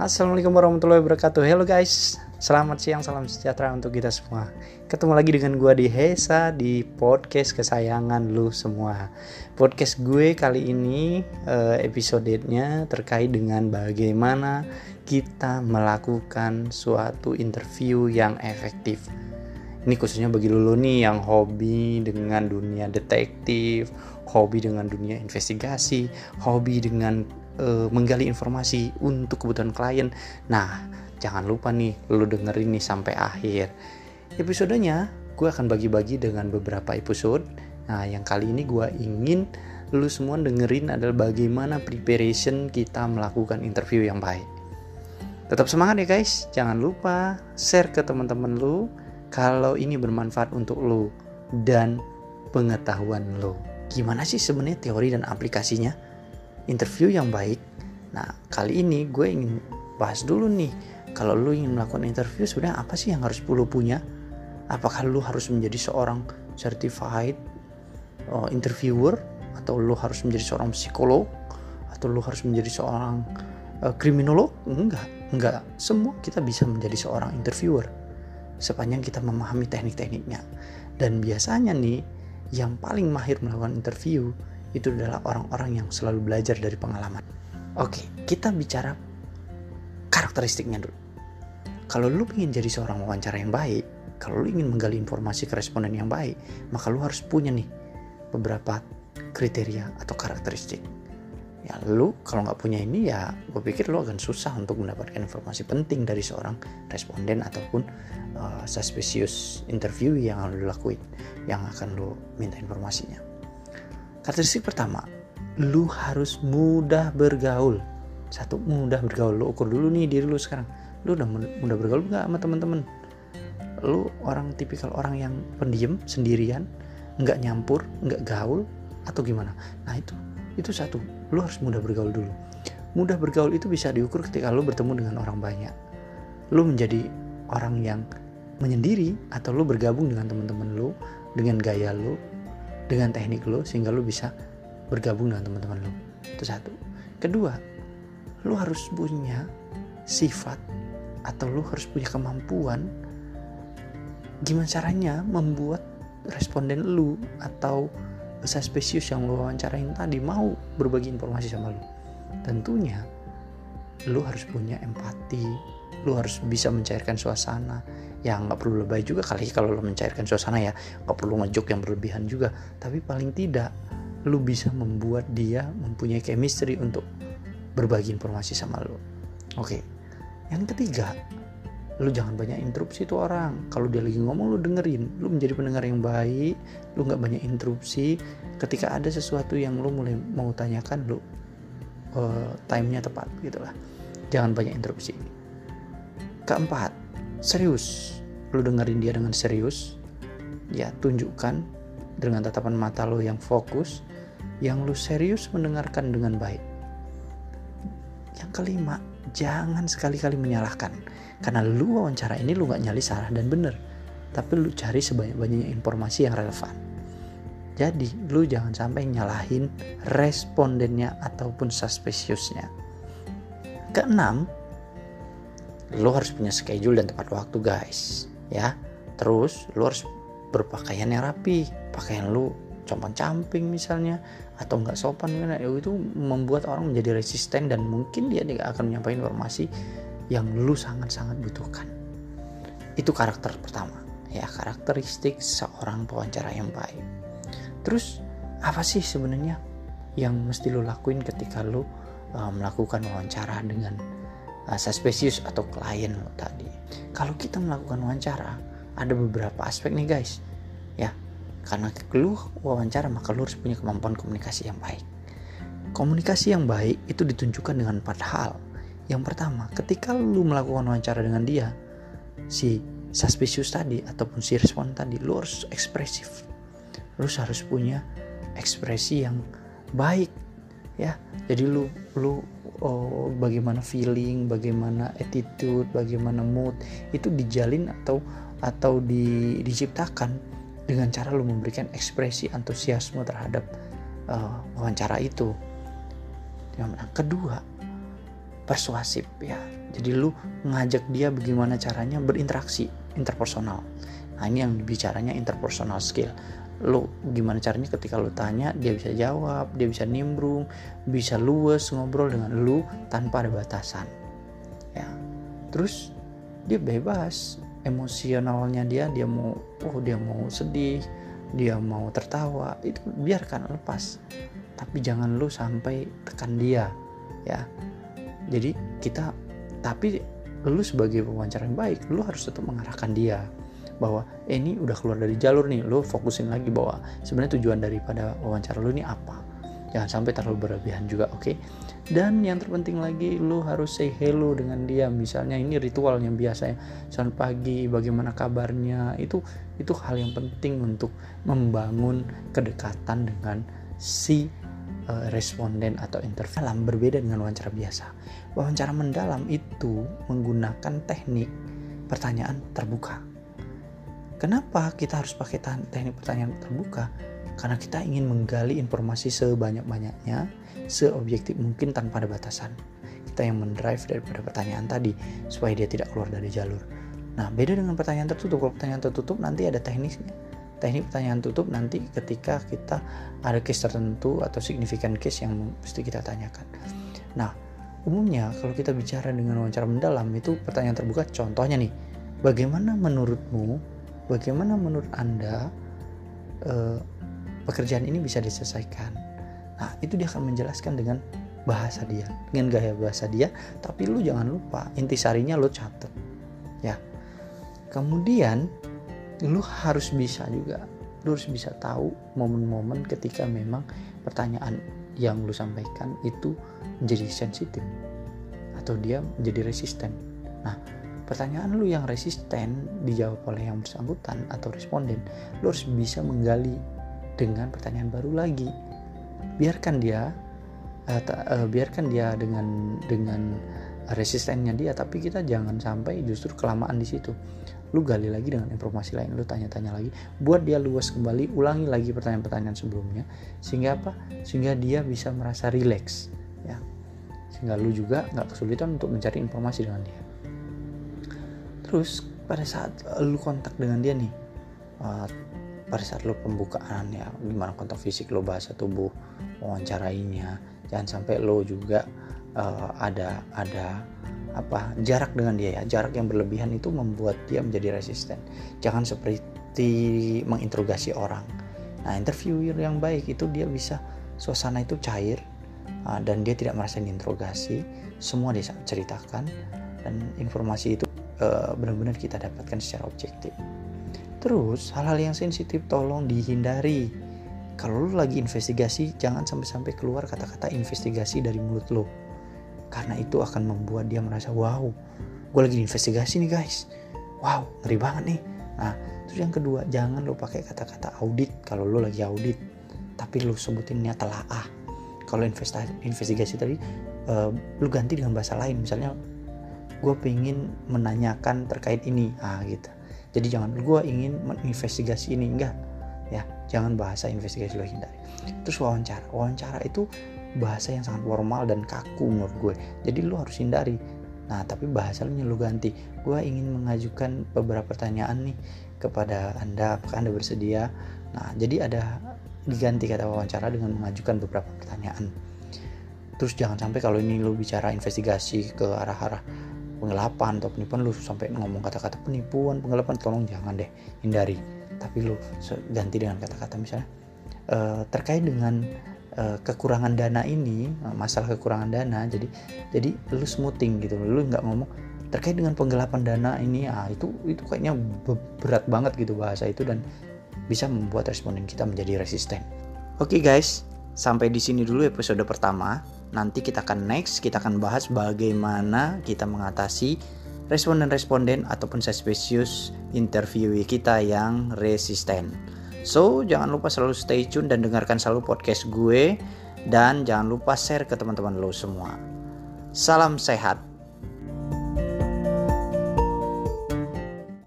Assalamualaikum warahmatullahi wabarakatuh. Halo guys. Selamat siang, salam sejahtera untuk kita semua. Ketemu lagi dengan gue di Hesa Di podcast kesayangan lu semua. Podcast gue kali ini eh, Episodenya terkait dengan bagaimana Kita melakukan suatu interview yang efektif. Ini khususnya bagi lu nih yang hobi dengan dunia detektif, hobi dengan dunia investigasi, hobi dengan uh, menggali informasi untuk kebutuhan klien. Nah, jangan lupa nih lu dengerin nih sampai akhir. Episodenya gue akan bagi-bagi dengan beberapa episode. Nah, yang kali ini gue ingin lu semua dengerin adalah bagaimana preparation kita melakukan interview yang baik. Tetap semangat ya guys, jangan lupa share ke teman-teman lu kalau ini bermanfaat untuk lu dan pengetahuan lu. Gimana sih sebenarnya teori dan aplikasinya? Interview yang baik. Nah, kali ini gue ingin bahas dulu nih, kalau lu ingin melakukan interview sebenarnya apa sih yang harus lu punya? Apakah lu harus menjadi seorang certified uh, interviewer atau lu harus menjadi seorang psikolog atau lu harus menjadi seorang uh, kriminolog? Enggak, enggak. Semua kita bisa menjadi seorang interviewer sepanjang kita memahami teknik-tekniknya. Dan biasanya nih yang paling mahir melakukan interview itu adalah orang-orang yang selalu belajar dari pengalaman. Oke, kita bicara karakteristiknya dulu. Kalau lu ingin jadi seorang wawancara yang baik, kalau lu ingin menggali informasi ke responden yang baik, maka lu harus punya nih beberapa kriteria atau karakteristik. Ya lu kalau nggak punya ini ya gue pikir lu akan susah untuk mendapatkan informasi penting dari seorang responden ataupun uh, suspicious interview yang lu lakuin, yang akan lu minta informasinya. Karakteristik pertama, lu harus mudah bergaul. Satu, mudah bergaul. Lu ukur dulu nih diri lu sekarang. Lu udah mudah bergaul nggak sama teman-teman? Lu orang tipikal orang yang pendiam, sendirian, nggak nyampur, nggak gaul, atau gimana? Nah itu, itu satu. Lu harus mudah bergaul dulu. Mudah bergaul itu bisa diukur ketika lu bertemu dengan orang banyak. Lu menjadi orang yang menyendiri atau lu bergabung dengan teman-teman lu dengan gaya lu dengan teknik lo sehingga lo bisa bergabung dengan teman-teman lo itu satu. Kedua lo harus punya sifat atau lo harus punya kemampuan gimana caranya membuat responden lo atau spesies yang lo wawancarain tadi mau berbagi informasi sama lo tentunya lo harus punya empati lo harus bisa mencairkan suasana. Ya nggak perlu lebay juga kali kalau lo mencairkan suasana ya. Nggak perlu ngejok yang berlebihan juga. Tapi paling tidak lo bisa membuat dia mempunyai chemistry untuk berbagi informasi sama lo oke. Yang ketiga lu jangan banyak interupsi tuh orang. Kalau dia lagi ngomong lu dengerin. Lu menjadi pendengar yang baik lu nggak banyak interupsi. Ketika ada sesuatu yang lu mulai mau tanyakan lu uh, timenya tepat gitulah jangan banyak interupsi keempat. Serius. Lu dengerin dia dengan serius. Ya tunjukkan dengan tatapan mata lo yang fokus yang lu serius mendengarkan dengan baik. Yang kelima jangan sekali-kali menyalahkan. Karena lu wawancara ini lu gak nyali salah dan benar tapi lu cari sebanyak-banyaknya informasi yang relevan. Jadi lu jangan sampai nyalahin respondennya ataupun suspiciousnya. Keenam lo harus punya schedule dan tepat waktu guys. Ya. Terus lo harus berpakaian yang rapi. Pakaian lo compang camping misalnya. Atau nggak sopan ya itu membuat orang menjadi resisten dan mungkin dia tidak akan menyampaikan informasi yang lu sangat-sangat butuhkan. Itu karakter pertama. Ya karakteristik seorang pewawancara yang baik. Terus apa sih sebenarnya yang mesti lo lakuin ketika lo uh, melakukan wawancara dengan uh, suspicious atau klien lo tadi. Kalau kita melakukan wawancara, ada beberapa aspek nih guys. Ya, karena lu wawancara maka lu harus punya kemampuan komunikasi yang baik. Komunikasi yang baik itu ditunjukkan dengan empat hal. Yang pertama, ketika lu melakukan wawancara dengan dia, si suspicious tadi ataupun si respon tadi, lu harus ekspresif. Lu harus punya ekspresi yang baik ya. Jadi lu lu oh, bagaimana feeling, bagaimana attitude, bagaimana mood itu dijalin atau atau di, diciptakan dengan cara lo memberikan ekspresi antusiasme terhadap uh, wawancara itu. Yang kedua, persuasif ya. Jadi lu ngajak dia bagaimana caranya berinteraksi interpersonal. Nah ini yang bicaranya interpersonal skill lu gimana caranya ketika lu tanya dia bisa jawab dia bisa nimbrung bisa luwes ngobrol dengan lu tanpa ada batasan. Ya. Terus dia bebas. Emosionalnya dia dia mau oh dia mau sedih dia mau tertawa itu biarkan lepas. Tapi jangan lu sampai tekan dia ya. Jadi kita tapi lu sebagai pewawancara yang baik lu harus tetap mengarahkan dia bahwa eh, ini udah keluar dari jalur nih lu fokusin lagi bahwa sebenarnya tujuan daripada wawancara lu ini apa. Jangan sampai terlalu berlebihan juga oke? Okay? dan yang terpenting lagi lu harus say hello dengan dia. Misalnya ini ritual yang biasa ya selamat pagi bagaimana kabarnya? Itu itu hal yang penting untuk membangun kedekatan dengan si uh, responden atau interview. Dalam berbeda dengan wawancara biasa. Wawancara mendalam itu menggunakan teknik pertanyaan terbuka kenapa kita harus pakai teknik pertanyaan terbuka karena kita ingin menggali informasi sebanyak-banyaknya, seobjektif mungkin tanpa ada batasan. Kita yang mendrive daripada pertanyaan tadi supaya dia tidak keluar dari jalur. Nah, beda dengan pertanyaan tertutup. Kalau pertanyaan tertutup nanti ada tekniknya. Teknik pertanyaan tutup nanti ketika kita ada case tertentu atau signifikan case yang mesti kita tanyakan. Nah, umumnya kalau kita bicara dengan wawancara mendalam itu pertanyaan terbuka contohnya nih, bagaimana menurutmu, bagaimana menurut Anda eh, pekerjaan ini bisa diselesaikan. Nah, itu dia akan menjelaskan dengan bahasa dia, dengan gaya bahasa dia, tapi lu jangan lupa intisarinya lu catat. Ya. Kemudian lu harus bisa juga, lu harus bisa tahu momen-momen ketika memang pertanyaan yang lu sampaikan itu menjadi sensitif atau dia menjadi resisten. Nah, pertanyaan lu yang resisten dijawab oleh yang bersangkutan atau responden, lu harus bisa menggali dengan pertanyaan baru lagi. Biarkan dia uh, uh, biarkan dia dengan dengan resistennya dia tapi kita jangan sampai justru kelamaan di situ. Lu gali lagi dengan informasi lain lu tanya-tanya lagi. Buat dia luas kembali ulangi lagi pertanyaan-pertanyaan sebelumnya sehingga apa? Sehingga dia bisa merasa rileks ya. Sehingga lu juga nggak kesulitan untuk mencari informasi dengan dia terus pada saat lu kontak dengan dia nih uh, pada saat lo pembukaan ya gimana kontak fisik lo bahasa tubuh wawancarainya. Jangan sampai lo juga uh, ada ada apa jarak dengan dia ya. Jarak yang berlebihan itu membuat dia menjadi resisten. Jangan seperti menginterogasi orang. Nah interviewer yang baik itu dia bisa suasana itu cair uh, dan dia tidak merasa diinterogasi. Semua dia ceritakan dan informasi itu uh, benar-benar kita dapatkan secara objektif Terus hal-hal yang sensitif tolong dihindari. Kalau lu lagi investigasi, jangan sampai-sampai keluar kata-kata investigasi dari mulut lo. Karena itu akan membuat dia merasa, wow, gue lagi investigasi nih guys. Wow, ngeri banget nih. Nah, terus yang kedua, jangan lo pakai kata-kata audit kalau lo lagi audit. Tapi lo sebutinnya telaah. Kalau investigasi tadi, uh, lu ganti dengan bahasa lain. Misalnya, gue pengen menanyakan terkait ini. Ah, gitu. Jadi jangan gue ingin menginvestigasi ini. Enggak. Ya jangan bahasa investigasi lo hindari. Terus wawancara. Wawancara itu bahasa yang sangat formal dan kaku menurut gue. Jadi lo harus hindari. Nah tapi bahasanya lo ganti. Gue ingin mengajukan beberapa pertanyaan nih kepada anda. Apakah anda bersedia? Nah jadi ada diganti kata wawancara dengan mengajukan beberapa pertanyaan. Terus jangan sampai kalau ini lo bicara investigasi ke arah-arah penggelapan atau penipuan lu sampai ngomong kata-kata penipuan penggelapan tolong jangan deh hindari. Tapi lu ganti dengan kata-kata misalnya uh, terkait dengan uh, kekurangan dana ini uh, masalah kekurangan dana jadi jadi lu smoothing gitu lu nggak ngomong terkait dengan penggelapan dana ini ah itu itu kayaknya berat banget gitu bahasa itu dan bisa membuat responden kita menjadi resisten. Oke okay guys sampai di sini dulu episode pertama Nanti kita akan next, kita akan bahas bagaimana kita mengatasi responden-responden ataupun suspicious interview kita yang resisten. So, jangan lupa selalu stay tune dan dengarkan selalu podcast gue dan jangan lupa share ke teman-teman lo semua. Salam sehat.